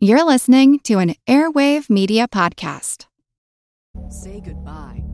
You're listening to an Airwave Media Podcast. Say goodbye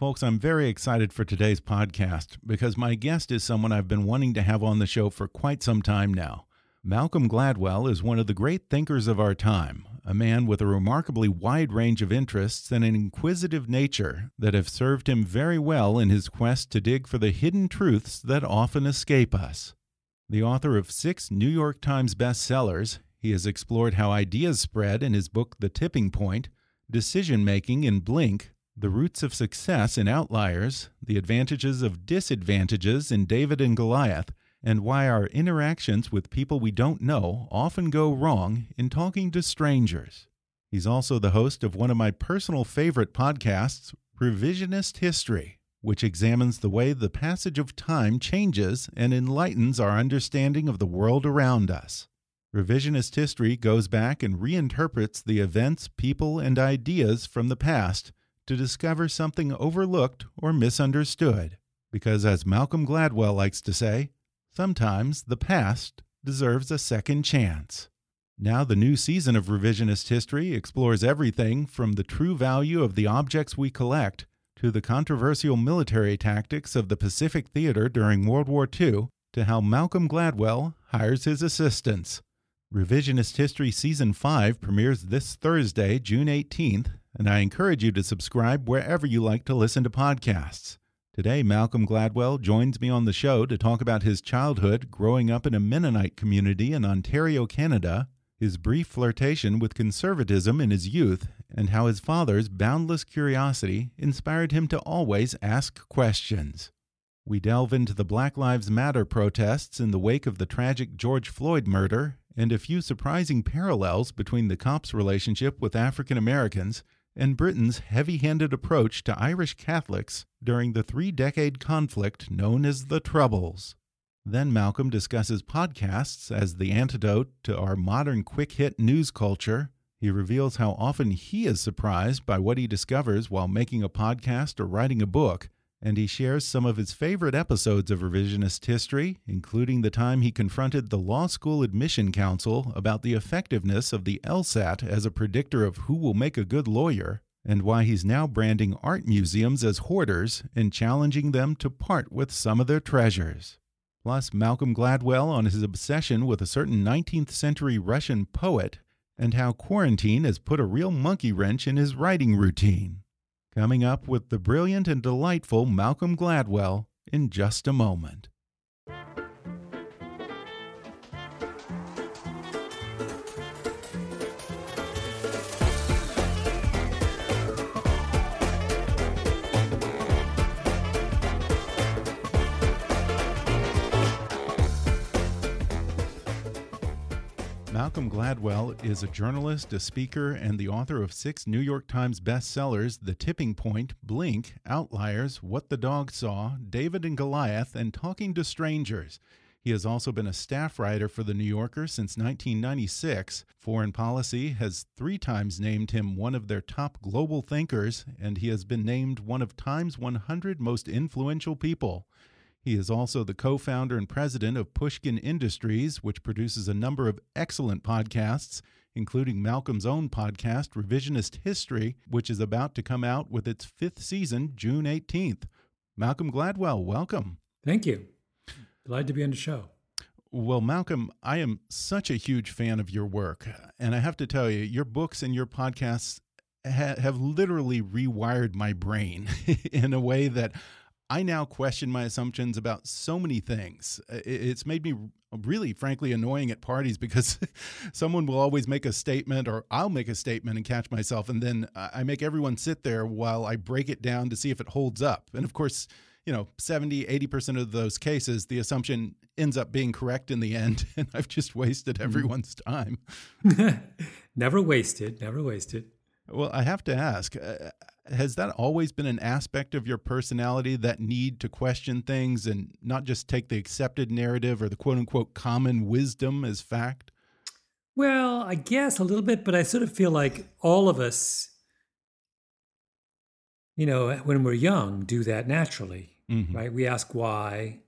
Folks, I'm very excited for today's podcast because my guest is someone I've been wanting to have on the show for quite some time now. Malcolm Gladwell is one of the great thinkers of our time, a man with a remarkably wide range of interests and an inquisitive nature that have served him very well in his quest to dig for the hidden truths that often escape us. The author of six New York Times bestsellers, he has explored how ideas spread in his book The Tipping Point, decision making in Blink, the roots of success in Outliers, the advantages of disadvantages in David and Goliath, and why our interactions with people we don't know often go wrong in talking to strangers. He's also the host of one of my personal favorite podcasts, Revisionist History, which examines the way the passage of time changes and enlightens our understanding of the world around us. Revisionist history goes back and reinterprets the events, people, and ideas from the past to discover something overlooked or misunderstood. Because, as Malcolm Gladwell likes to say, sometimes the past deserves a second chance. Now, the new season of Revisionist History explores everything from the true value of the objects we collect to the controversial military tactics of the Pacific Theater during World War II to how Malcolm Gladwell hires his assistants. Revisionist History Season 5 premieres this Thursday, June 18th, and I encourage you to subscribe wherever you like to listen to podcasts. Today, Malcolm Gladwell joins me on the show to talk about his childhood growing up in a Mennonite community in Ontario, Canada, his brief flirtation with conservatism in his youth, and how his father's boundless curiosity inspired him to always ask questions. We delve into the Black Lives Matter protests in the wake of the tragic George Floyd murder and a few surprising parallels between the cops' relationship with African Americans and Britain's heavy handed approach to Irish Catholics during the three decade conflict known as the Troubles. Then Malcolm discusses podcasts as the antidote to our modern quick hit news culture. He reveals how often he is surprised by what he discovers while making a podcast or writing a book and he shares some of his favorite episodes of revisionist history, including the time he confronted the Law School Admission Council about the effectiveness of the LSAT as a predictor of who will make a good lawyer, and why he's now branding art museums as hoarders and challenging them to part with some of their treasures. Plus, Malcolm Gladwell on his obsession with a certain 19th century Russian poet, and how quarantine has put a real monkey wrench in his writing routine. Coming up with the brilliant and delightful Malcolm Gladwell in just a moment. Malcolm Gladwell is a journalist, a speaker, and the author of six New York Times bestsellers The Tipping Point, Blink, Outliers, What the Dog Saw, David and Goliath, and Talking to Strangers. He has also been a staff writer for The New Yorker since 1996. Foreign Policy has three times named him one of their top global thinkers, and he has been named one of Time's 100 most influential people. He is also the co founder and president of Pushkin Industries, which produces a number of excellent podcasts, including Malcolm's own podcast, Revisionist History, which is about to come out with its fifth season June 18th. Malcolm Gladwell, welcome. Thank you. Glad to be on the show. Well, Malcolm, I am such a huge fan of your work. And I have to tell you, your books and your podcasts ha have literally rewired my brain in a way that I now question my assumptions about so many things. It's made me really, frankly, annoying at parties because someone will always make a statement, or I'll make a statement and catch myself, and then I make everyone sit there while I break it down to see if it holds up. And of course, you know, 70, 80% of those cases, the assumption ends up being correct in the end. And I've just wasted mm-hmm. everyone's time. never wasted, never wasted. Well, I have to ask uh, has that always been an aspect of your personality, that need to question things and not just take the accepted narrative or the quote unquote common wisdom as fact? Well, I guess a little bit, but I sort of feel like all of us, you know, when we're young, do that naturally, mm -hmm. right? We ask why,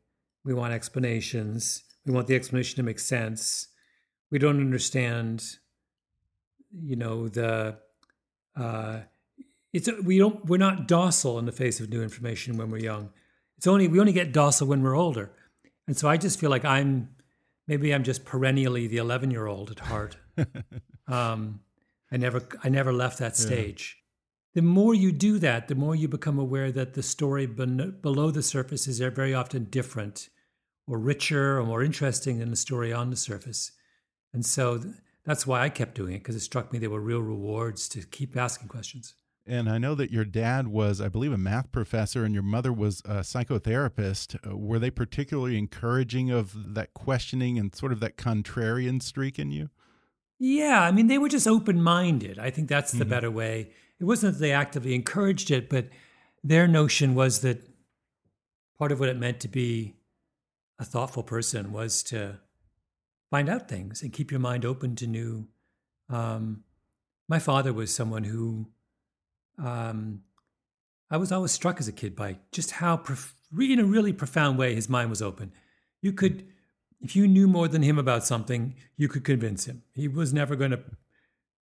we want explanations, we want the explanation to make sense. We don't understand, you know, the uh, it's we don't we're not docile in the face of new information when we're young. It's only we only get docile when we're older, and so I just feel like I'm maybe I'm just perennially the 11 year old at heart. um, I never I never left that stage. Yeah. The more you do that, the more you become aware that the story ben- below the surface is very often different, or richer, or more interesting than the story on the surface. And so th- that's why I kept doing it because it struck me there were real rewards to keep asking questions. And I know that your dad was, I believe, a math professor, and your mother was a psychotherapist. Uh, were they particularly encouraging of that questioning and sort of that contrarian streak in you? Yeah, I mean, they were just open minded. I think that's the mm -hmm. better way. It wasn't that they actively encouraged it, but their notion was that part of what it meant to be a thoughtful person was to find out things and keep your mind open to new. Um, my father was someone who um, I was always struck as a kid by just how, prof- in a really profound way, his mind was open. You could, if you knew more than him about something, you could convince him. He was never going to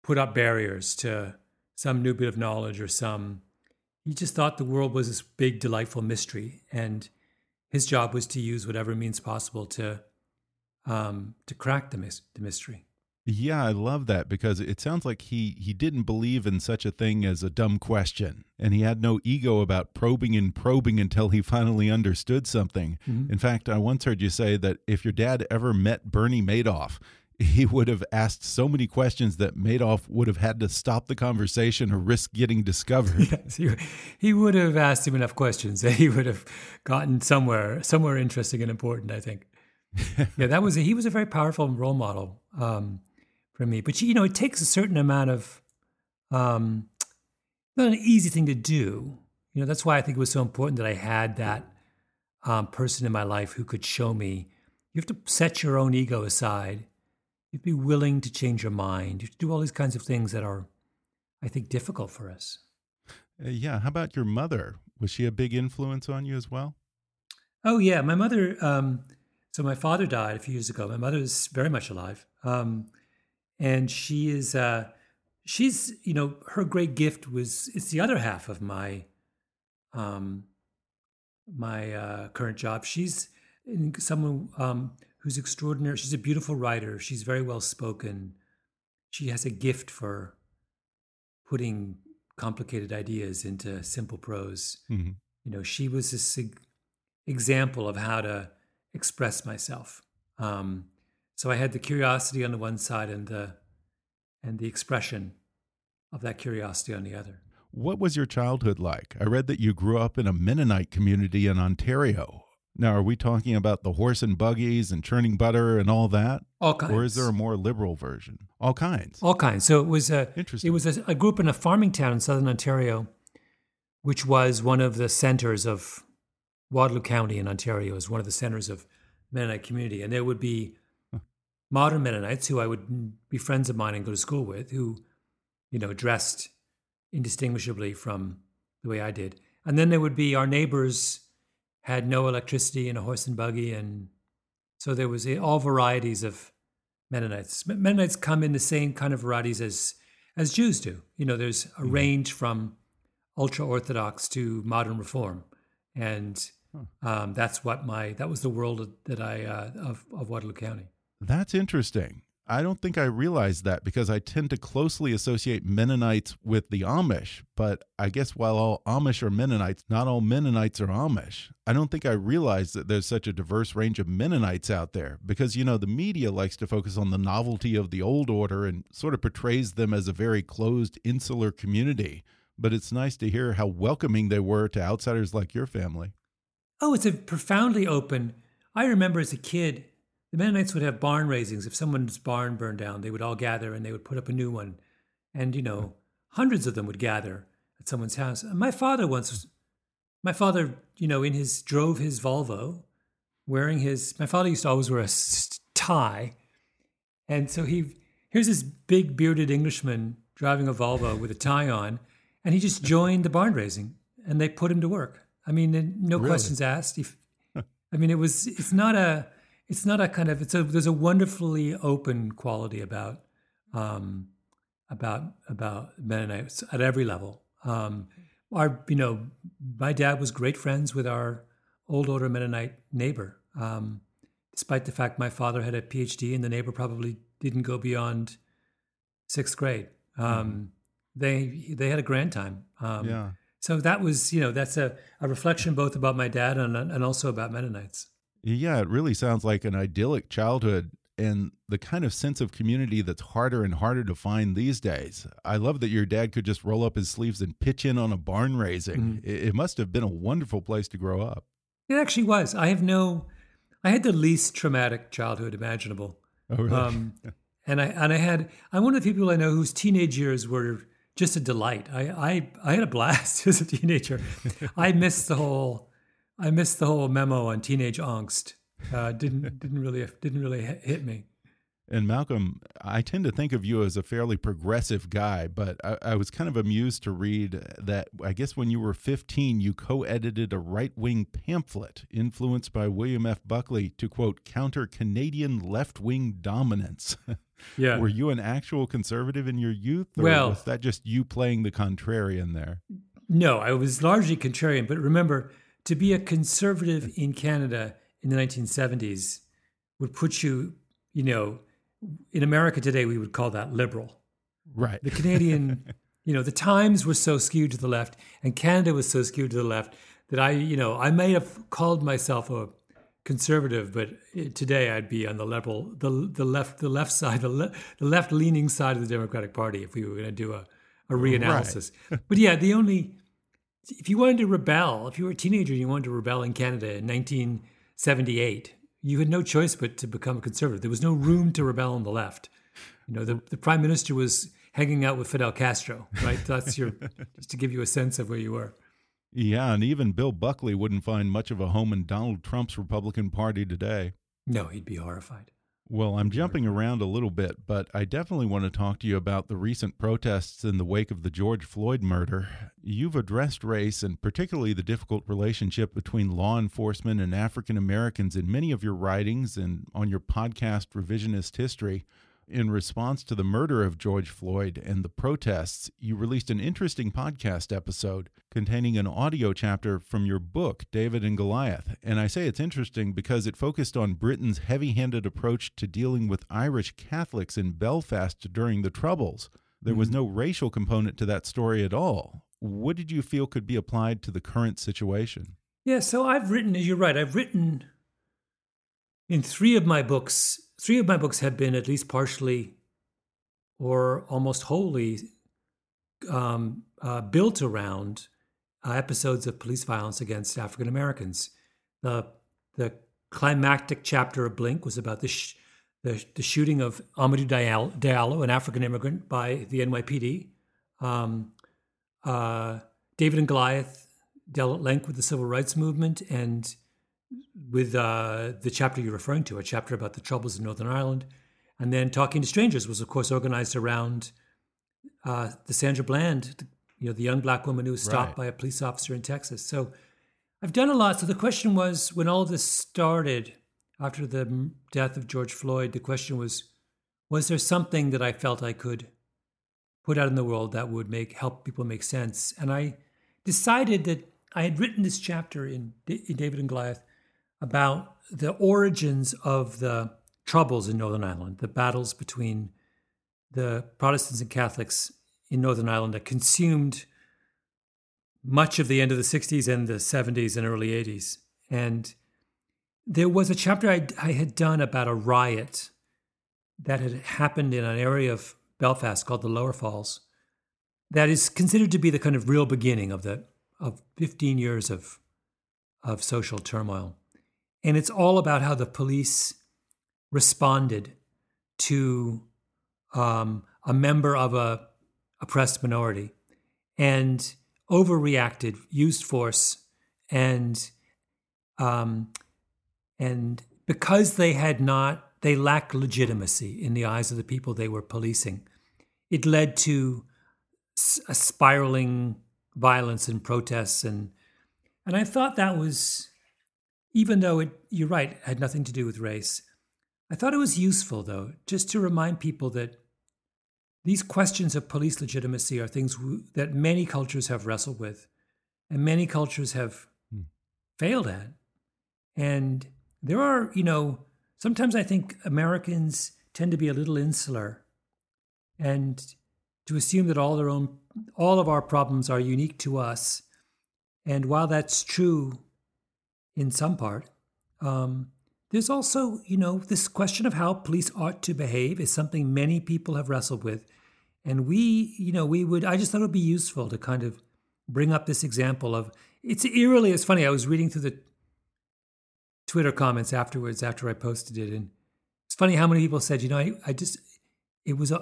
put up barriers to some new bit of knowledge or some. He just thought the world was this big, delightful mystery, and his job was to use whatever means possible to um, to crack the, mis- the mystery. Yeah, I love that because it sounds like he he didn't believe in such a thing as a dumb question, and he had no ego about probing and probing until he finally understood something. Mm -hmm. In fact, I once heard you say that if your dad ever met Bernie Madoff, he would have asked so many questions that Madoff would have had to stop the conversation or risk getting discovered. Yes, he, he would have asked him enough questions that he would have gotten somewhere somewhere interesting and important. I think. yeah, that was a, he was a very powerful role model. Um, for me. But you know, it takes a certain amount of um, not an easy thing to do. You know, that's why I think it was so important that I had that um, person in my life who could show me. You have to set your own ego aside. You have to be willing to change your mind. You have to do all these kinds of things that are, I think, difficult for us. Uh, yeah. How about your mother? Was she a big influence on you as well? Oh yeah, my mother. Um, so my father died a few years ago. My mother is very much alive. Um, and she is uh, she's you know her great gift was it's the other half of my um my uh, current job. She's someone um, who's extraordinary. She's a beautiful writer. She's very well spoken. She has a gift for putting complicated ideas into simple prose. Mm-hmm. You know, she was this example of how to express myself. Um, so I had the curiosity on the one side and the and the expression of that curiosity on the other. What was your childhood like? I read that you grew up in a Mennonite community in Ontario. Now, are we talking about the horse and buggies and churning butter and all that? All kinds. Or is there a more liberal version? All kinds. All kinds. So it was a interesting. It was a, a group in a farming town in southern Ontario, which was one of the centers of Waterloo County in Ontario. Is one of the centers of Mennonite community, and there would be modern Mennonites who I would be friends of mine and go to school with, who, you know, dressed indistinguishably from the way I did. And then there would be our neighbors had no electricity and a horse and buggy, and so there was all varieties of Mennonites. Mennonites come in the same kind of varieties as as Jews do. You know, there's a mm-hmm. range from ultra orthodox to modern reform, and um, that's what my that was the world that I uh, of of Waterloo County. That's interesting. I don't think I realized that because I tend to closely associate Mennonites with the Amish. But I guess while all Amish are Mennonites, not all Mennonites are Amish. I don't think I realized that there's such a diverse range of Mennonites out there because, you know, the media likes to focus on the novelty of the old order and sort of portrays them as a very closed, insular community. But it's nice to hear how welcoming they were to outsiders like your family. Oh, it's a profoundly open. I remember as a kid, the Mennonites would have barn raisings. If someone's barn burned down, they would all gather and they would put up a new one. And, you know, hundreds of them would gather at someone's house. And my father once, my father, you know, in his, drove his Volvo, wearing his, my father used to always wear a tie. And so he, here's this big bearded Englishman driving a Volvo with a tie on, and he just joined the barn raising and they put him to work. I mean, no really? questions asked. He, I mean, it was, it's not a, it's not a kind of it's a there's a wonderfully open quality about um, about about Mennonites at every level. Um, our you know my dad was great friends with our old order Mennonite neighbor, um, despite the fact my father had a PhD and the neighbor probably didn't go beyond sixth grade. mm They they had a grand time. Um, yeah. So that was you know that's a, a reflection both about my dad and and also about Mennonites. Yeah, it really sounds like an idyllic childhood and the kind of sense of community that's harder and harder to find these days. I love that your dad could just roll up his sleeves and pitch in on a barn raising. Mm -hmm. it, it, must have been a wonderful place to grow up. It actually was. I have no, I had the least traumatic childhood imaginable. Oh, really? Um, and I and I had I'm one of the people I know whose teenage years were just a delight. I I, I had a blast as a teenager. I missed the whole I missed the whole memo on teenage angst. Uh, didn't didn't really didn't really hit me. And Malcolm, I tend to think of you as a fairly progressive guy, but I, I, was kind of amused to read that I guess when you were 15, you co edited a right wing pamphlet influenced by William F. Buckley to quote, counter Canadian left wing dominance. Yeah. were you an actual conservative in your youth? Or well, was that just you playing the contrarian there? No, I was largely contrarian, but remember, to be a conservative in Canada in the 1970s would put you, you know, in America today, we would call that liberal. Right. The Canadian, you know, the Times was so skewed to the left and Canada was so skewed to the left that I, you know, I may have called myself a conservative, but eh, today I'd be on the liberal, the the left, the left side, the, le, the left leaning side of the Democratic Party if we were going to do a, a reanalysis. Right. but yeah, the only if you wanted to rebel, if you were a teenager and you wanted to rebel in Canada in 1978, you had no choice but to become a conservative. There was no room to rebel on the left. You know, the, the prime minister was hanging out with Fidel Castro, right? That's your just to give you a sense of where you were. Yeah, and even Bill Buckley wouldn't find much of a home in Donald Trump's Republican Party today. No, he'd be horrified. Well, I'm jumping around a little bit, but I definitely want to talk to you about the recent protests in the wake of the George Floyd murder. You've addressed race and particularly the difficult relationship between law enforcement and African Americans in many of your writings and on your podcast, Revisionist History. In response to the murder of George Floyd and the protests, you released an interesting podcast episode containing an audio chapter from your book, David and Goliath. And I say it's interesting because it focused on Britain's heavy handed approach to dealing with Irish Catholics in Belfast during the Troubles. There was mm-hmm. no racial component to that story at all. What did you feel could be applied to the current situation? Yeah, so I've written, as you're right, I've written in three of my books Three of my books have been at least partially or almost wholly um, uh, built around uh, episodes of police violence against African Americans. The the climactic chapter of Blink was about the sh- the, the, shooting of Amadou Diallo, an African immigrant, by the NYPD. Um, uh, David and Goliath dealt at length with the civil rights movement and with uh, the chapter you're referring to, a chapter about the troubles in Northern Ireland. And then Talking to Strangers was, of course, organized around uh, the Sandra Bland, you know, the young black woman who was stopped right. by a police officer in Texas. So I've done a lot. So the question was when all this started after the death of George Floyd, the question was, was there something that I felt I could put out in the world that would make help people make sense? And I decided that I had written this chapter in, in David and Goliath about the origins of the troubles in Northern Ireland, the battles between the Protestants and Catholics in Northern Ireland that consumed much of the end of the 60s and the 70s and early 80s. And there was a chapter I, I had done about a riot that had happened in an area of Belfast called the Lower Falls that is considered to be the kind of real beginning of the of 15 years of of social turmoil. And it's all about how the police responded to um, a member of a oppressed minority and overreacted, used force, and um, and because they had not, they lacked legitimacy in the eyes of the people they were policing. It led to a spiraling violence and protests, and and I thought that was, even though it, you're right, had nothing to do with race. I thought it was useful though, just to remind people that these questions of police legitimacy are things that many cultures have wrestled with and many cultures have hmm. failed at. And there are, you know, sometimes I think Americans tend to be a little insular and to assume that all their own all of our problems are unique to us. And while that's true in some part, um, there's also, you know, this question of how police ought to behave is something many people have wrestled with. And we, you know, we would, I just thought it would be useful to kind of bring up this example of, it's eerily, it's funny, I was reading through the Twitter comments afterwards after I posted it. And it's funny how many people said, you know, I, I just, it was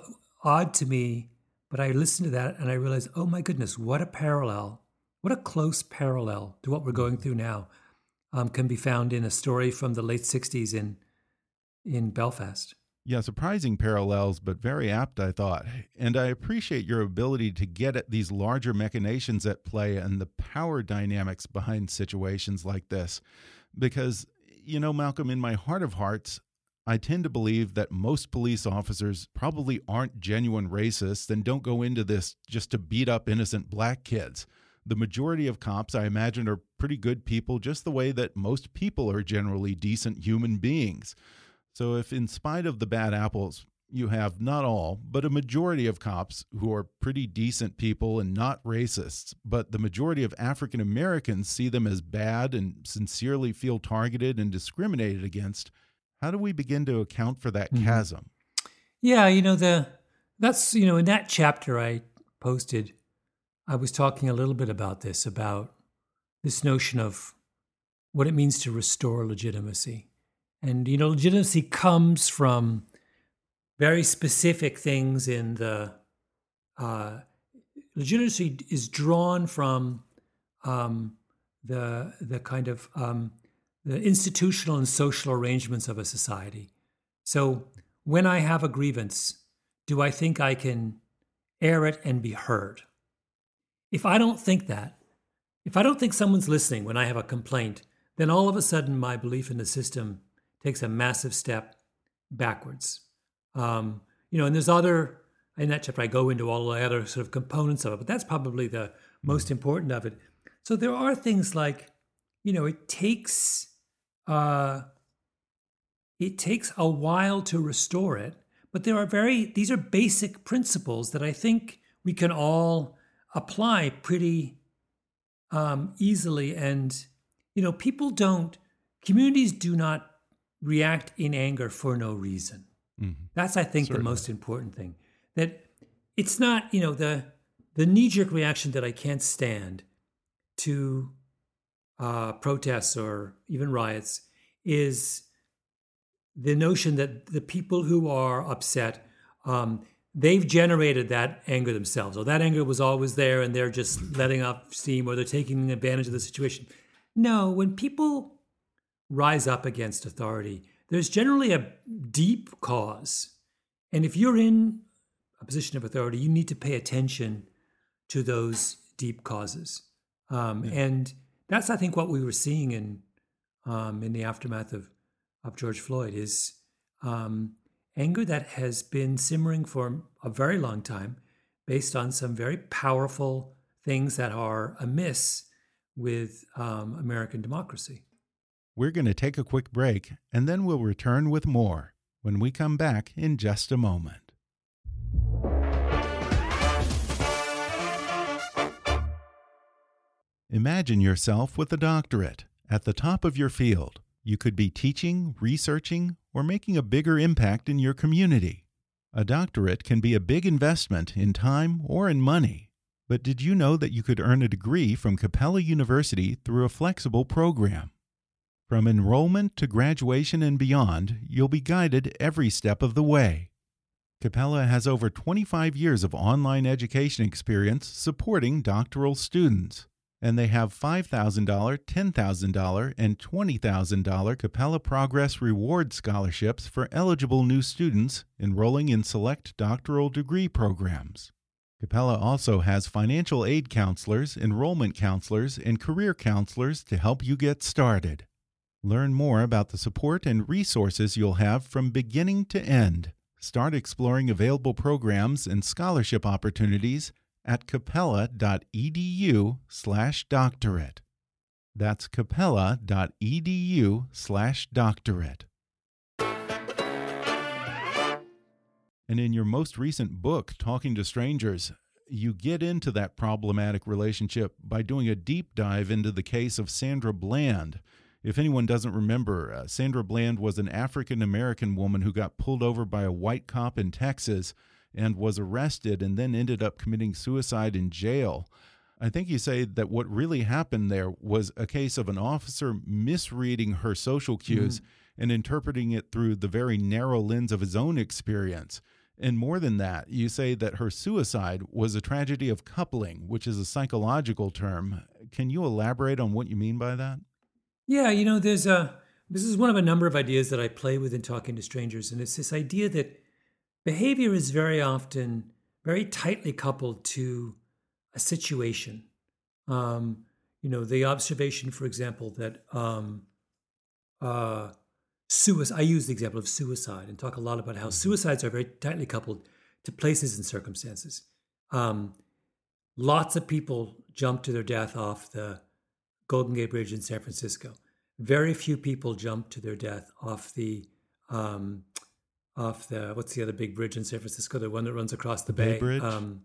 odd to me, but I listened to that and I realized, oh my goodness, what a parallel, what a close parallel to what we're going through now um, can be found in a story from the late 60s in, in Belfast. Yeah, surprising parallels, but very apt, I thought. And I appreciate your ability to get at these larger machinations at play and the power dynamics behind situations like this. Because, you know, Malcolm, in my heart of hearts, I tend to believe that most police officers probably aren't genuine racists and don't go into this just to beat up innocent black kids the majority of cops, I imagine, are pretty good people, just the way that most people are generally decent human beings. So, if in spite of the bad apples, you have not all, but a majority of cops who are pretty decent people and not racists, but the majority of African Americans see them as bad and sincerely feel targeted and discriminated against, how do we begin to account for that mm -hmm. chasm? Yeah, you know, the that's, you know, in that chapter I posted, I was talking a little bit about this, about this notion of what it means to restore legitimacy. And, you know, legitimacy comes from very specific things in the. Uh, legitimacy is drawn from um, the, the kind of um, the institutional and social arrangements of a society. So when I have a grievance, do I think I can air it and be heard? If I don't think that, if I don't think someone's listening when I have a complaint, then all of a sudden my belief in the system takes a massive step backwards. Um, you know, and there's other, in that chapter, I go into all the other sort of components of it, but that's probably the most important of it. So there are things like, you know, it takes, uh, it takes a while to restore it, but there are very, these are basic principles that I think we can all apply pretty um, easily. And, you know, people don't, communities do not react in anger for no reason. Mm-hmm. That's, I think, Certainly. the most important thing. That it's not, you know, the, the knee jerk reaction that I can't stand to uh, protests or even riots is the notion that the people who are upset um, they've generated that anger themselves, or that anger was always there and they're just letting off steam or they're taking advantage of the situation. No, when people rise up against authority, there's generally a deep cause. And if you're in a position of authority, you need to pay attention to those deep causes. Um, yeah. And that's, I think, what we were seeing in um, in the aftermath of of George Floyd is um, anger that has been simmering for a very long time based on some very powerful things that are amiss with um, American democracy. We're going to take a quick break and then we'll return with more when we come back in just a moment. Imagine yourself with a doctorate at the top of your field. You could be teaching, researching, or making a bigger impact in your community. A doctorate can be a big investment in time or in money. But did you know that you could earn a degree from Capella University through a flexible program? From enrollment to graduation and beyond, you'll be guided every step of the way. Capella has over 25 years of online education experience supporting doctoral students and they have $5,000, $10,000, and $20,000 Capella Progress Reward scholarships for eligible new students enrolling in select doctoral degree programs. Capella also has financial aid counselors, enrollment counselors, and career counselors to help you get started. Learn more about the support and resources you'll have from beginning to end. Start exploring available programs and scholarship opportunities at capella.edu slash doctorate. That's capella.edu slash doctorate. And in your most recent book, Talking to Strangers, you get into that problematic relationship by doing a deep dive into the case of Sandra Bland. If anyone doesn't remember, uh, Sandra Bland was an African American woman who got pulled over by a white cop in Texas and was arrested and then ended up committing suicide in jail. I think you say that what really happened there was a case of an officer misreading her social cues mm -hmm. and interpreting it through the very narrow lens of his own experience. And more than that, you say that her suicide was a tragedy of coupling, which is a psychological term. Can you elaborate on what you mean by that? Yeah, you know, there's a this is one of a number of ideas that I play with in talking to strangers, and it's this idea that behavior is very often very tightly coupled to a situation. Um, you know, the observation, for example, that um, uh, suicide, I use the example of suicide and talk a lot about how mm-hmm. suicides are very tightly coupled to places and circumstances. Um, lots of people jump to their death off the Golden Gate Bridge in San Francisco. Very few people jump to their death off the um, off the what's the other big bridge in San Francisco? The one that runs across the, Bay, Bay Bridge. Um,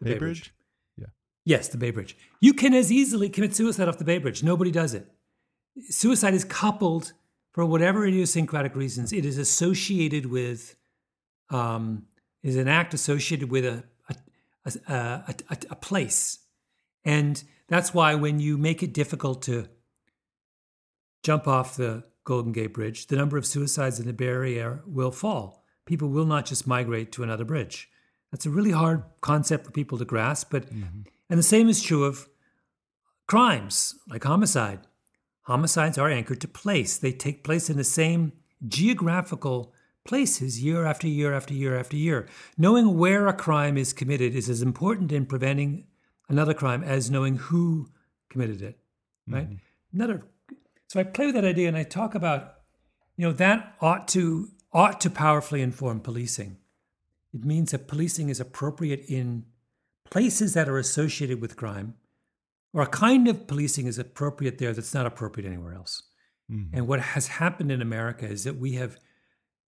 the Bay, Bay Bridge? Bridge. Yeah. Yes, the Bay Bridge. You can as easily commit suicide off the Bay Bridge. Nobody does it. Suicide is coupled for whatever idiosyncratic reasons. It is associated with, um, is an act associated with a a, a, a, a place, and that's why when you make it difficult to jump off the Golden Gate Bridge, the number of suicides in the Bay Area will fall. People will not just migrate to another bridge. That's a really hard concept for people to grasp, but mm-hmm. and the same is true of crimes like homicide. Homicides are anchored to place. They take place in the same geographical places year after year after year after year. Knowing where a crime is committed is as important in preventing another crime as knowing who committed it. Right? Mm-hmm. Another so I play with that idea and I talk about, you know, that ought to ought to powerfully inform policing. It means that policing is appropriate in places that are associated with crime, or a kind of policing is appropriate there that's not appropriate anywhere else. Mm-hmm. And what has happened in America is that we have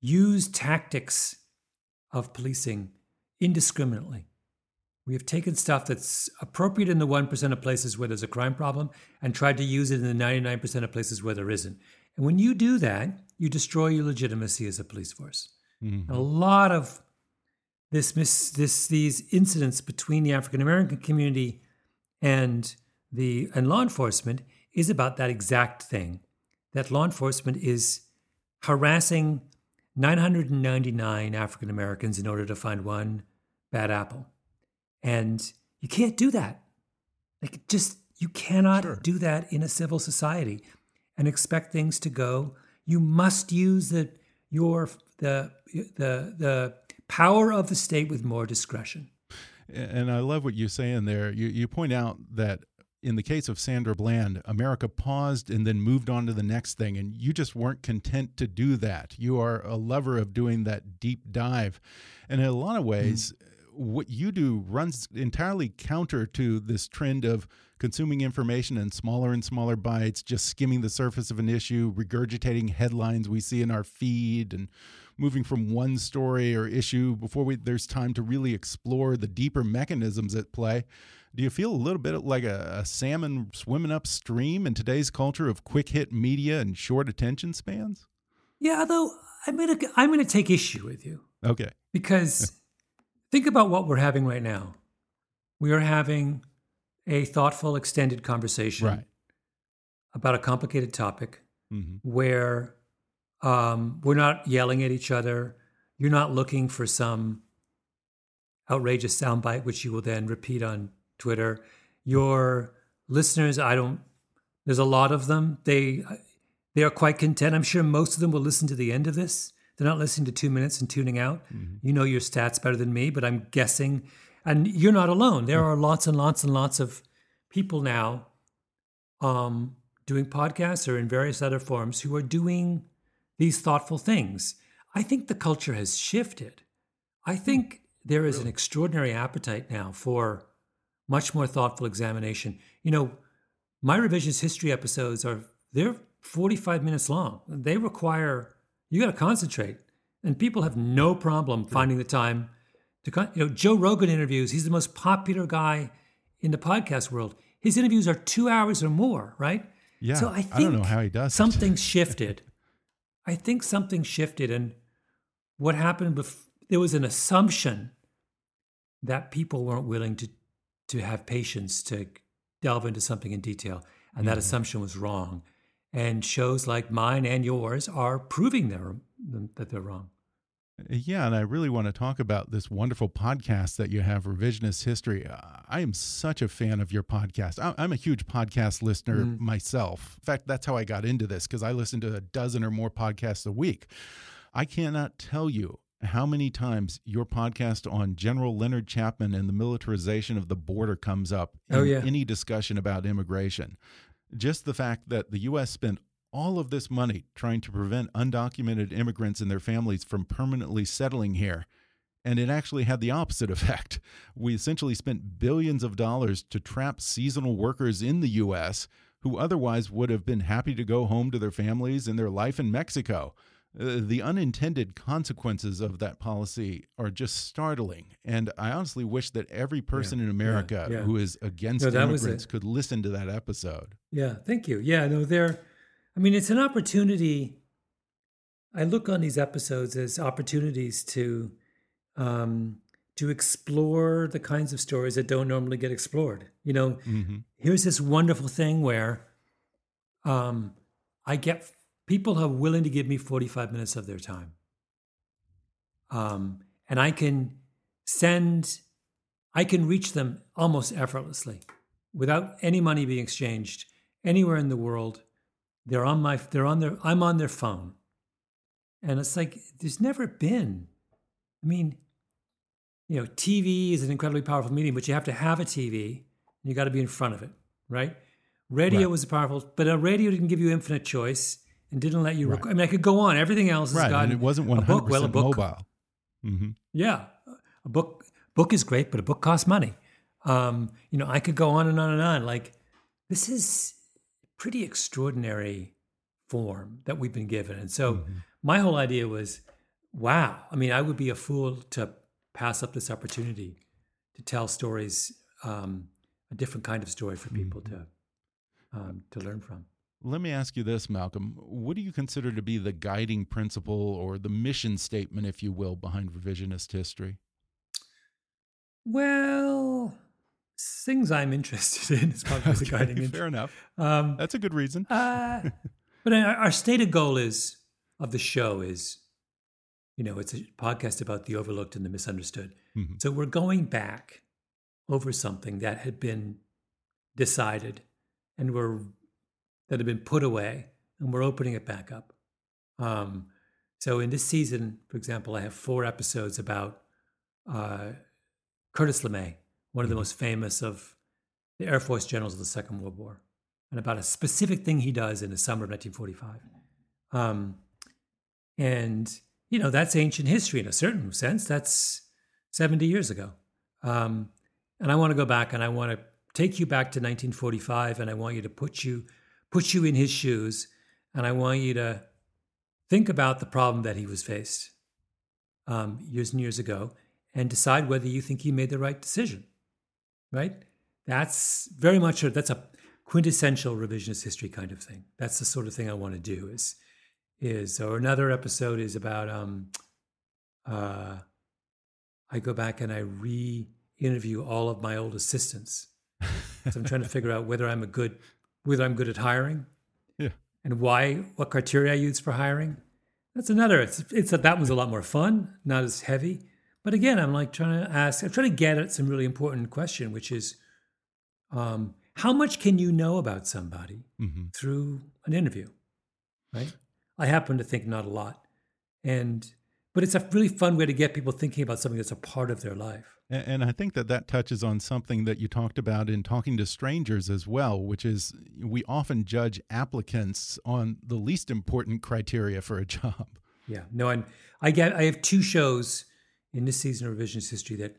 used tactics of policing indiscriminately. We have taken stuff that's appropriate in the 1% of places where there's a crime problem and tried to use it in the 99% of places where there isn't. And when you do that, you destroy your legitimacy as a police force. Mm-hmm. A lot of this, this these incidents between the African American community and the and law enforcement is about that exact thing. That law enforcement is harassing 999 African Americans in order to find one bad apple. And you can't do that. Like, just, you cannot sure. do that in a civil society and expect things to go. You must use the, your, the, the, the power of the state with more discretion. And I love what you say in there. You, you point out that in the case of Sandra Bland, America paused and then moved on to the next thing. And you just weren't content to do that. You are a lover of doing that deep dive. And in a lot of ways, mm what you do runs entirely counter to this trend of consuming information in smaller and smaller bites, just skimming the surface of an issue, regurgitating headlines we see in our feed, and moving from one story or issue before we, there's time to really explore the deeper mechanisms at play. Do you feel a little bit like a, a salmon swimming upstream in today's culture of quick hit media and short attention spans? Yeah, though I'm gonna I'm gonna take issue with you. Okay. Because think about what we're having right now. We are having a thoughtful, extended conversation Right. about a complicated topic hmm where um, we're not yelling at each other. You're not looking for some outrageous soundbite, which you will then repeat on Twitter. Your listeners, I don't. There's a lot of them. They they are quite content. I'm sure most of them will listen to the end of this. They're not listening to two minutes and tuning out. Mm-hmm. You know your stats better than me, but I'm guessing. And you're not alone. There mm-hmm. are lots and lots and lots of people now um, doing podcasts or in various other forms who are doing these thoughtful things. I think the culture has shifted. I hmm. think there is an extraordinary appetite now for much more thoughtful examination. You know, my revisionist history episodes are they're 45 minutes long. They require you got to concentrate, and people have no problem finding the time to. Con- you know, Joe Rogan interviews. He's the most popular guy in the podcast world. His interviews are two hours or more, right? Yeah. So I think I don't know how he does something shifted. I think something shifted, and what happened? Bef- there was an assumption that people weren't willing to to have patience to delve into something in detail, and that Mm-hmm. assumption was wrong. And shows like mine and yours are proving they're, that they're wrong. Yeah, and I really want to talk about this wonderful podcast that you have, Revisionist History. I am such a fan of your podcast. I'm a huge podcast listener Mm. myself. In fact, that's how I got into this because I listen to a dozen or more podcasts a week. I cannot tell you how many times your podcast on General Leonard Chapman and the militarization of the border comes up in Oh, yeah. any discussion about immigration. Just the fact that the U.S. spent all of this money trying to prevent undocumented immigrants and their families from permanently settling here. And it actually had the opposite effect. We essentially spent billions of dollars to trap seasonal workers in the U.S. who otherwise would have been happy to go home to their families and their life in Mexico. Uh, the unintended consequences of that policy are just startling. And I honestly wish that every person in America yeah. who is against No, immigrants could listen to that episode. Yeah, thank you. Yeah, no, they're, I mean, it's an opportunity. I look on these episodes as opportunities to, um, to explore the kinds of stories that don't normally get explored. You know, hmm here's this wonderful thing where, um, I get people are willing to give me 45 minutes of their time. Um, and I can send, I can reach them almost effortlessly without any money being exchanged anywhere in the world. They're on my, they're on their, I'm on their phone. And it's like, there's never been, I mean, you know, TV is an incredibly powerful medium, but you have to have a TV and you got to be in front of it, right? Radio Right. was powerful, but a radio didn't give you infinite choice and didn't let you. Right. Rec- I mean, I could go on. Everything else has Right. gotten And it wasn't a 100% book. Well, a book, mobile. hmm yeah, a book. Book is great, but a book costs money. Um, you know, I could go on and on and on. Like this is pretty extraordinary form that we've been given, and so Mm-hmm. my whole idea was, wow. I mean, I would be a fool to pass up this opportunity to tell stories, um, a different kind of story for people Mm-hmm. to um, to learn from. Let me ask you this, Malcolm. What do you consider to be the guiding principle or the mission statement, if you will, behind revisionist history? Well, things I'm interested in is probably the guiding. Okay, fair enough. Um, That's a good reason. Uh, but our, our stated goal is of the show is, you know, it's a podcast about the overlooked and the misunderstood. Mhm. So we're going back over something that had been decided and we're that had been put away, and we're opening it back up. Um, so in this season, for example, I have four episodes about uh, Curtis LeMay, one of the Mhm. most famous of the Air Force generals of the Second World War, and about a specific thing he does in the summer of 1945. Um, and, you know, that's ancient history in a certain sense. That's 70 years ago. Um, and I want to go back and I want to take you back to 1945 and I want you to put you put you in his shoes and I want you to think about the problem that he was faced um, years and years ago and decide whether you think he made the right decision. Right? That's very much a, that's a quintessential revisionist history kind of thing. That's the sort of thing I want to do. Is is or another episode is about um, uh, I go back and I re-interview all of my old assistants. so I'm trying to figure out whether I'm a good whether I'm good at hiring. Yeah. And why what criteria I use for hiring. That's another. It's it's that one's a lot more fun, not as heavy. But again, I'm like trying to ask. I'm trying to get at some really important question, which is, um, how much can you know about somebody hmm through an interview, right? I happen to think not a lot, and but it's a really fun way to get people thinking about something that's a part of their life. And, I think that that touches on something that you talked about in talking to strangers as well, which is we often judge applicants on the least important criteria for a job. Yeah, no, and I get I have two shows in this season of revisionist history that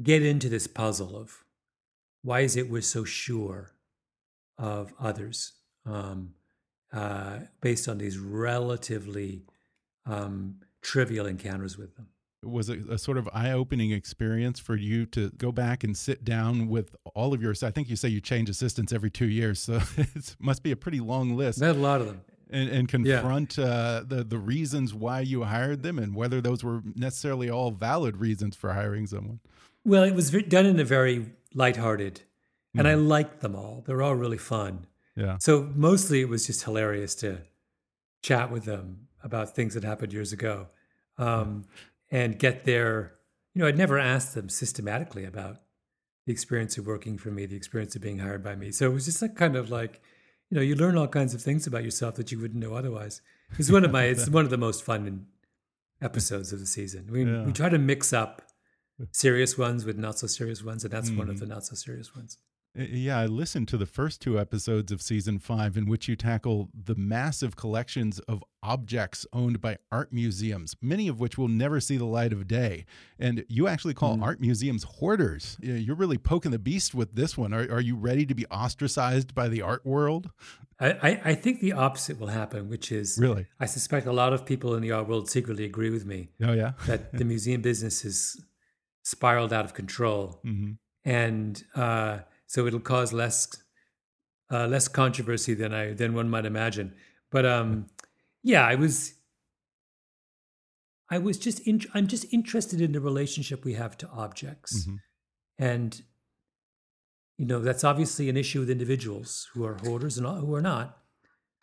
get into this puzzle of why is it we're so sure of others um, uh, based on these relatively um, trivial encounters with them. Was it a sort of eye-opening experience for you to go back and sit down with all of your? I think you say you change assistants every two years, so it must be a pretty long list. Had a lot of them. and, and Yeah. confront uh, the the reasons why you hired them and whether those were necessarily all valid reasons for hiring someone. Well, it was done in a very lighthearted, and I liked them all. They're all really fun. Yeah, So mostly it was just hilarious to chat with them about things that happened years ago um, and get their, you know, I'd never asked them systematically about the experience of working for me, the experience of being hired by me. So it was just like kind of like, you know, you learn all kinds of things about yourself that you wouldn't know otherwise. It's one of my, it's one of the most fun episodes of the season. We, Yeah. we try to mix up serious ones with not so serious ones, and that's one of Mhm. the not so serious ones. Uh, yeah. I listened to the first two episodes of season five, in which you tackle the massive collections of objects owned by art museums, many of which will never see the light of day. And you actually call Mm. art museums hoarders. You're really poking the beast with this one. Are, are you ready to be ostracized by the art world? I, I, I think the opposite will happen, which is Really? I suspect a lot of people in the art world secretly agree with me Oh yeah. that the museum business is spiraled out of control, hmm and uh, so it'll cause less uh, less controversy than I than one might imagine. But um, yeah, I was I was just in, I'm just interested in the relationship we have to objects, Mhm. and you know that's obviously an issue with individuals who are hoarders and who are not.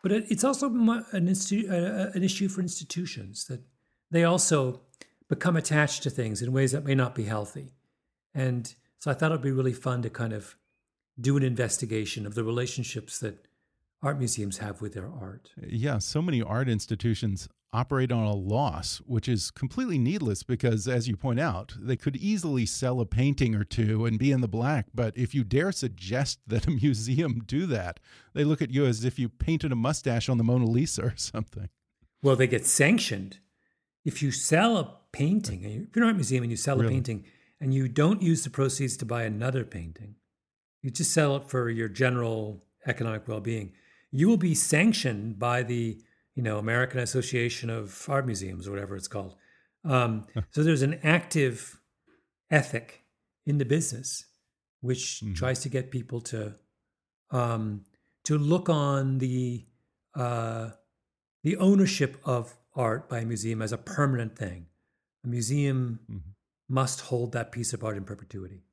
But it, it's also an, institu- uh, an issue for institutions that they also become attached to things in ways that may not be healthy. And so I thought it'd be really fun to kind of do an investigation of the relationships that art museums have with their art. Yeah, so many art institutions operate on a loss, which is completely needless because, as you point out, they could easily sell a painting or two and be in the black. But if you dare suggest that a museum do that, they look at you as if you painted a mustache on the Mona Lisa or something. Well, they get sanctioned. If you sell a painting, if you're an art museum and you sell Really? a painting and you don't use the proceeds to buy another painting, you just sell it for your general economic well-being, you will be sanctioned by the you know American Association of Art Museums or whatever it's called. Um, so there's an active ethic in the business which Mhm. tries to get people to um, to look on the uh, the ownership of art by a museum as a permanent thing. A museum Mhm. must hold that piece of art in perpetuity,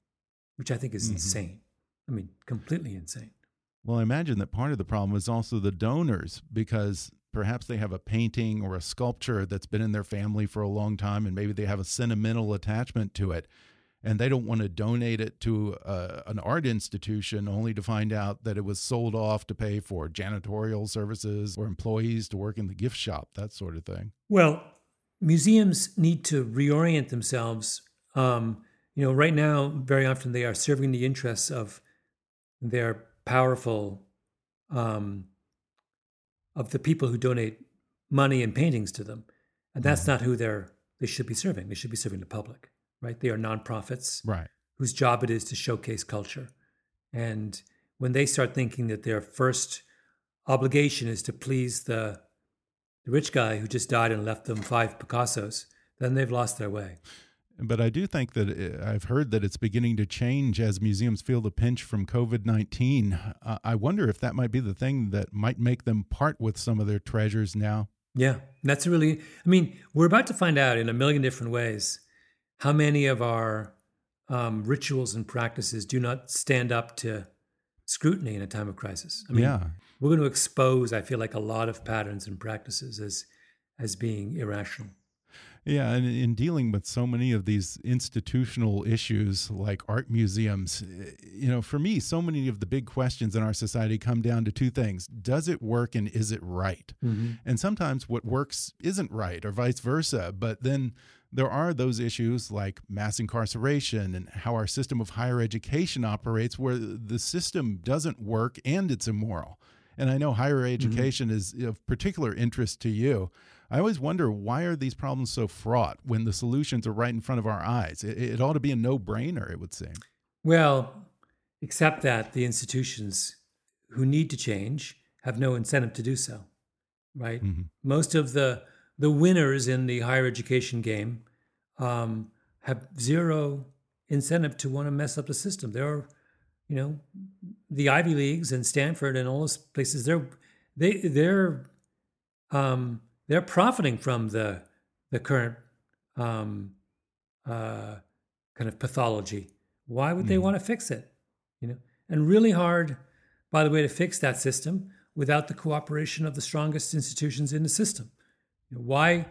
which I think is Mhm. insane. I mean, completely insane. Well, I imagine that part of the problem is also the donors because perhaps they have a painting or a sculpture that's been in their family for a long time and maybe they have a sentimental attachment to it and they don't want to donate it to uh, an art institution only to find out that it was sold off to pay for janitorial services or employees to work in the gift shop, that sort of thing. Well, museums need to reorient themselves. Um, you know, right now, very often they are serving the interests of their powerful, um, of the people who donate money and paintings to them, and that's not who they're they should be serving. They should be serving the public, right? They are nonprofits Right. whose job it is to showcase culture, And when they start thinking that their first obligation is to please the, the rich guy who just died and left them five Picassos, then they've lost their way. But I do think that it, uh, I've heard that it's beginning to change as museums feel the pinch from COVID 19. Uh, I wonder if that might be the thing that might make them part with some of their treasures now. Yeah, that's really, I mean, we're about to find out in a million different ways how many of our um, rituals and practices do not stand up to scrutiny in a time of crisis. I mean, yeah. we're going to expose, I feel like, a lot of patterns and practices as as being irrational. Yeah, and in dealing with so many of these institutional issues like art museums, you know, for me, so many of the big questions in our society come down to two things Does it work and is it right? Mm -hmm. And sometimes what works isn't right, or vice versa. But then there are those issues like mass incarceration and how our system of higher education operates, where the system doesn't work and it's immoral. And I know higher mm-hmm. education mm -hmm. is of particular interest to you. I always wonder why are these problems so fraught when the solutions are right in front of our eyes? It, it ought to be a no brainer, it would seem. Well, except that the institutions who need to change have no incentive to do so, right? Mm -hmm. Most of the the winners in the higher education game um, have zero incentive to want to mess up the system. There are, you know, the Ivy Leagues and Stanford and all those places. They're they they're um, they're profiting from the the current um, uh, kind of pathology. Why would mm. they hmm. want to fix it? You know, and really hard, by the way, to fix that system without the cooperation of the strongest institutions in the system. You know, why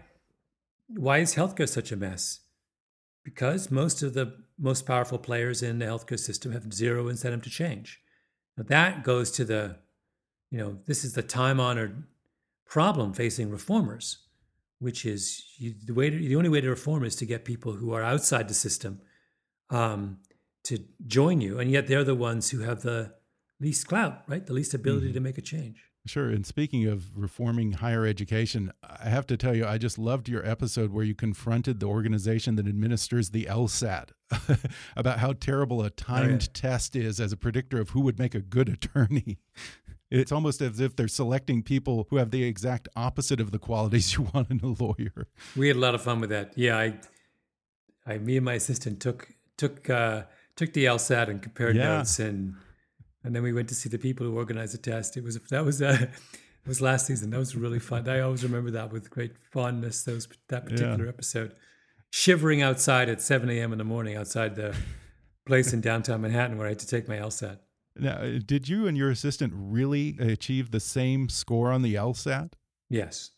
why is healthcare such a mess? Because most of the most powerful players in the healthcare system have zero incentive to change. Now that goes to the, you know, this is the time honored problem facing reformers, which is you, the way to, the only way to reform is to get people who are outside the system um, to join you, and yet they're the ones who have the least clout, right? The least ability mm-hmm. to make a change. Sure. And speaking of reforming higher education, I have to tell you, I just loved your episode where you confronted the organization that administers the LSAT about how terrible a timed oh, yeah. test is as a predictor of who would make a good attorney. It's almost as if they're selecting people who have the exact opposite of the qualities you want in a lawyer. We had a lot of fun with that. Yeah, I, I me and my assistant took took uh, took the LSAT and compared yeah. notes, and and then we went to see the people who organized the test. It was that was uh, it was last season. That was really fun. I always remember that with great fondness. Those that particular yeah. episode, shivering outside at seven a.m. in the morning outside the place in downtown Manhattan where I had to take my LSAT. Now, uh, did you and your assistant really achieve the same score on the LSAT? Yes.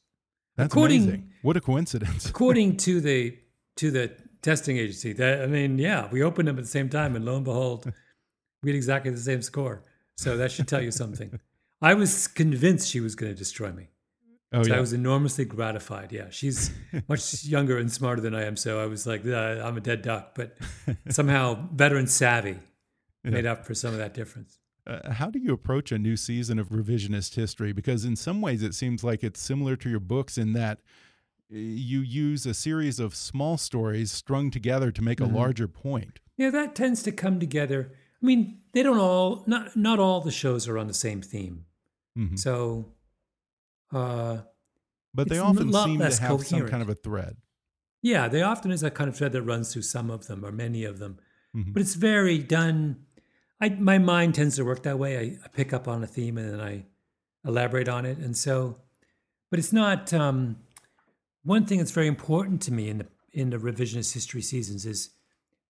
That's according, amazing. What a coincidence. according to the to the testing agency, that I mean, yeah, we opened them at the same time, and lo and behold, we had exactly the same score. So that should tell you something. I was convinced she was going to destroy me. Oh, so yeah. I was enormously gratified. Yeah, she's much younger and smarter than I am, so I was like, uh, I'm a dead duck, but somehow veteran savvy yeah. made up for some of that difference. Uh, how do you approach a new season of revisionist history? Because in some ways, it seems like it's similar to your books in that you use a series of small stories strung together to make mm -hmm. a mm-hmm. larger point. Yeah, that tends to come together. I mean, they don't all not not all the shows are on the same theme. Mm -hmm. So, uh, but they often seem to have coherent. some kind of a thread. Yeah, they often is a kind of thread that runs through some of them or many of them. Mm -hmm. But it's very done I, my mind tends to work that way. I, I, pick up on a theme and then I elaborate on it. And so, but it's not um, one thing that's very important to me in the in the revisionist history seasons is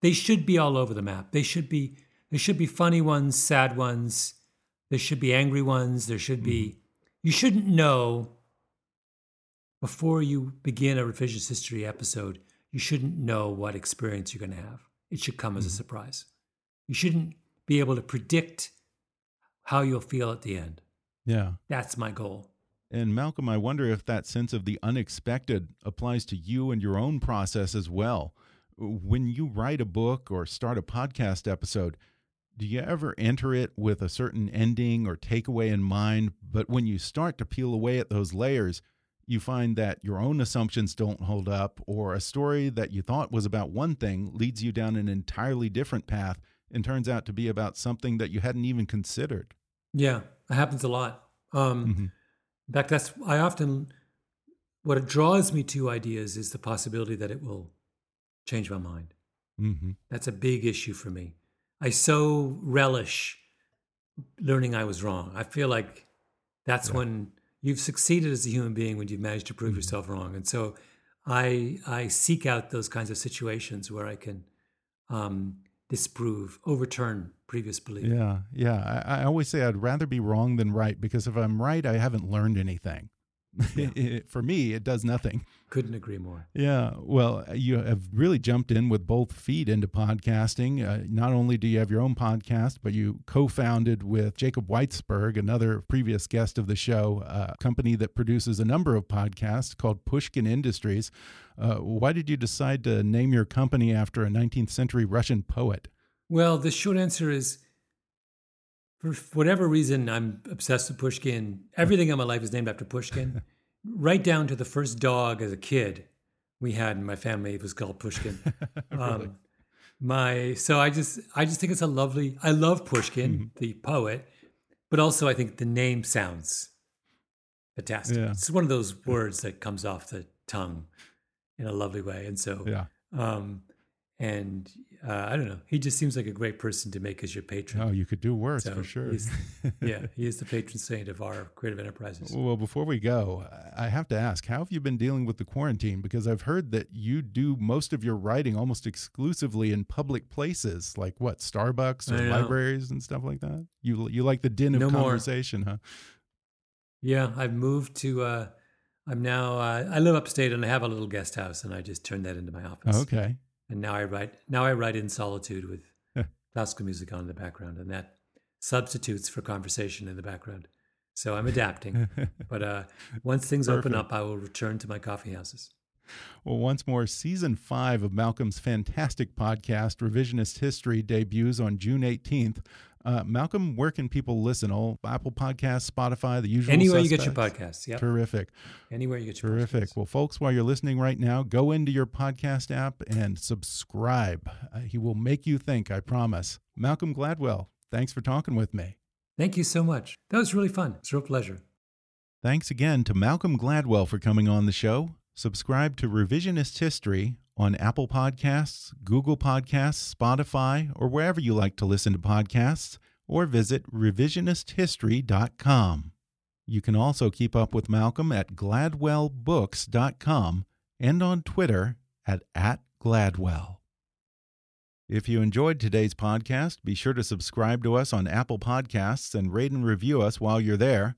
they should be all over the map. They should be there should be funny ones, sad ones. There should be angry ones. There should be. Mm-hmm. You shouldn't know before you begin a revisionist history episode. You shouldn't know what experience you're going to have. It should come as a mm-hmm. surprise. You shouldn't be able to predict how you'll feel at the end. Yeah. That's my goal. And Malcolm, I wonder if that sense of the unexpected applies to you and your own process as well. When you write a book or start a podcast episode, do you ever enter it with a certain ending or takeaway in mind? But when you start to peel away at those layers, you find that your own assumptions don't hold up, or a story that you thought was about one thing leads you down an entirely different path and turns out to be about something that you hadn't even considered. Yeah, it happens a lot. Um, mm -hmm. In fact, that's I often what it draws me to ideas is the possibility that it will change my mind. Mm -hmm. That's a big issue for me. I so relish learning I was wrong. I feel like that's yeah. when you've succeeded as a human being when you've managed to prove mm-hmm. yourself wrong. And so I I seek out those kinds of situations where I can um, disprove, overturn previous belief. Yeah, yeah. I, I, always say I'd rather be wrong than right because if I'm right, I haven't learned anything. Yeah. it, for me, it does nothing. Couldn't agree more. Yeah. Well, you have really jumped in with both feet into podcasting. Uh, not only do you have your own podcast, but you co founded with Jacob Weisberg, another previous guest of the show, a company that produces a number of podcasts called Pushkin Industries. Uh, why did you decide to name your company after a 19th century Russian poet? Well, the short answer is for whatever reason, I'm obsessed with Pushkin. Everything in my life is named after Pushkin, right down to the first dog as a kid we had in my family. It was called Pushkin. really? um, my so I just I just think it's a lovely. I love Pushkin, mm-hmm. the poet, but also I think the name sounds fantastic. Yeah. It's one of those words that comes off the tongue in a lovely way, and so yeah. Um, and uh, I don't know. He just seems like a great person to make as your patron. Oh, you could do worse so for sure. yeah, he is the patron saint of our creative enterprises. Well, before we go, I have to ask, how have you been dealing with the quarantine? Because I've heard that you do most of your writing almost exclusively in public places, like what Starbucks or libraries and stuff like that. You you like the din of no conversation, more. huh? Yeah, I've moved to. Uh, I'm now. Uh, I live upstate and I have a little guest house, and I just turned that into my office. Okay and now I write now I write in solitude with classical music on in the background, and that substitutes for conversation in the background. So I'm adapting, but uh, once things Perfect. open up, I will return to my coffee houses. Well, once more, season five of Malcolm's fantastic podcast, Revisionist History, debuts on June 18th. Uh, Malcolm, where can people listen? All Apple Podcasts, Spotify, the usual. Anywhere suspects? you get your podcasts. Yeah. Terrific. Anywhere you get your Terrific. Podcasts. Well, folks, while you're listening right now, go into your podcast app and subscribe. Uh, he will make you think, I promise. Malcolm Gladwell, thanks for talking with me. Thank you so much. That was really fun. It's a real pleasure. Thanks again to Malcolm Gladwell for coming on the show. Subscribe to Revisionist History on Apple Podcasts, Google Podcasts, Spotify, or wherever you like to listen to podcasts, or visit revisionisthistory.com. You can also keep up with Malcolm at gladwellbooks.com and on Twitter at, at @gladwell. If you enjoyed today's podcast, be sure to subscribe to us on Apple Podcasts and rate and review us while you're there.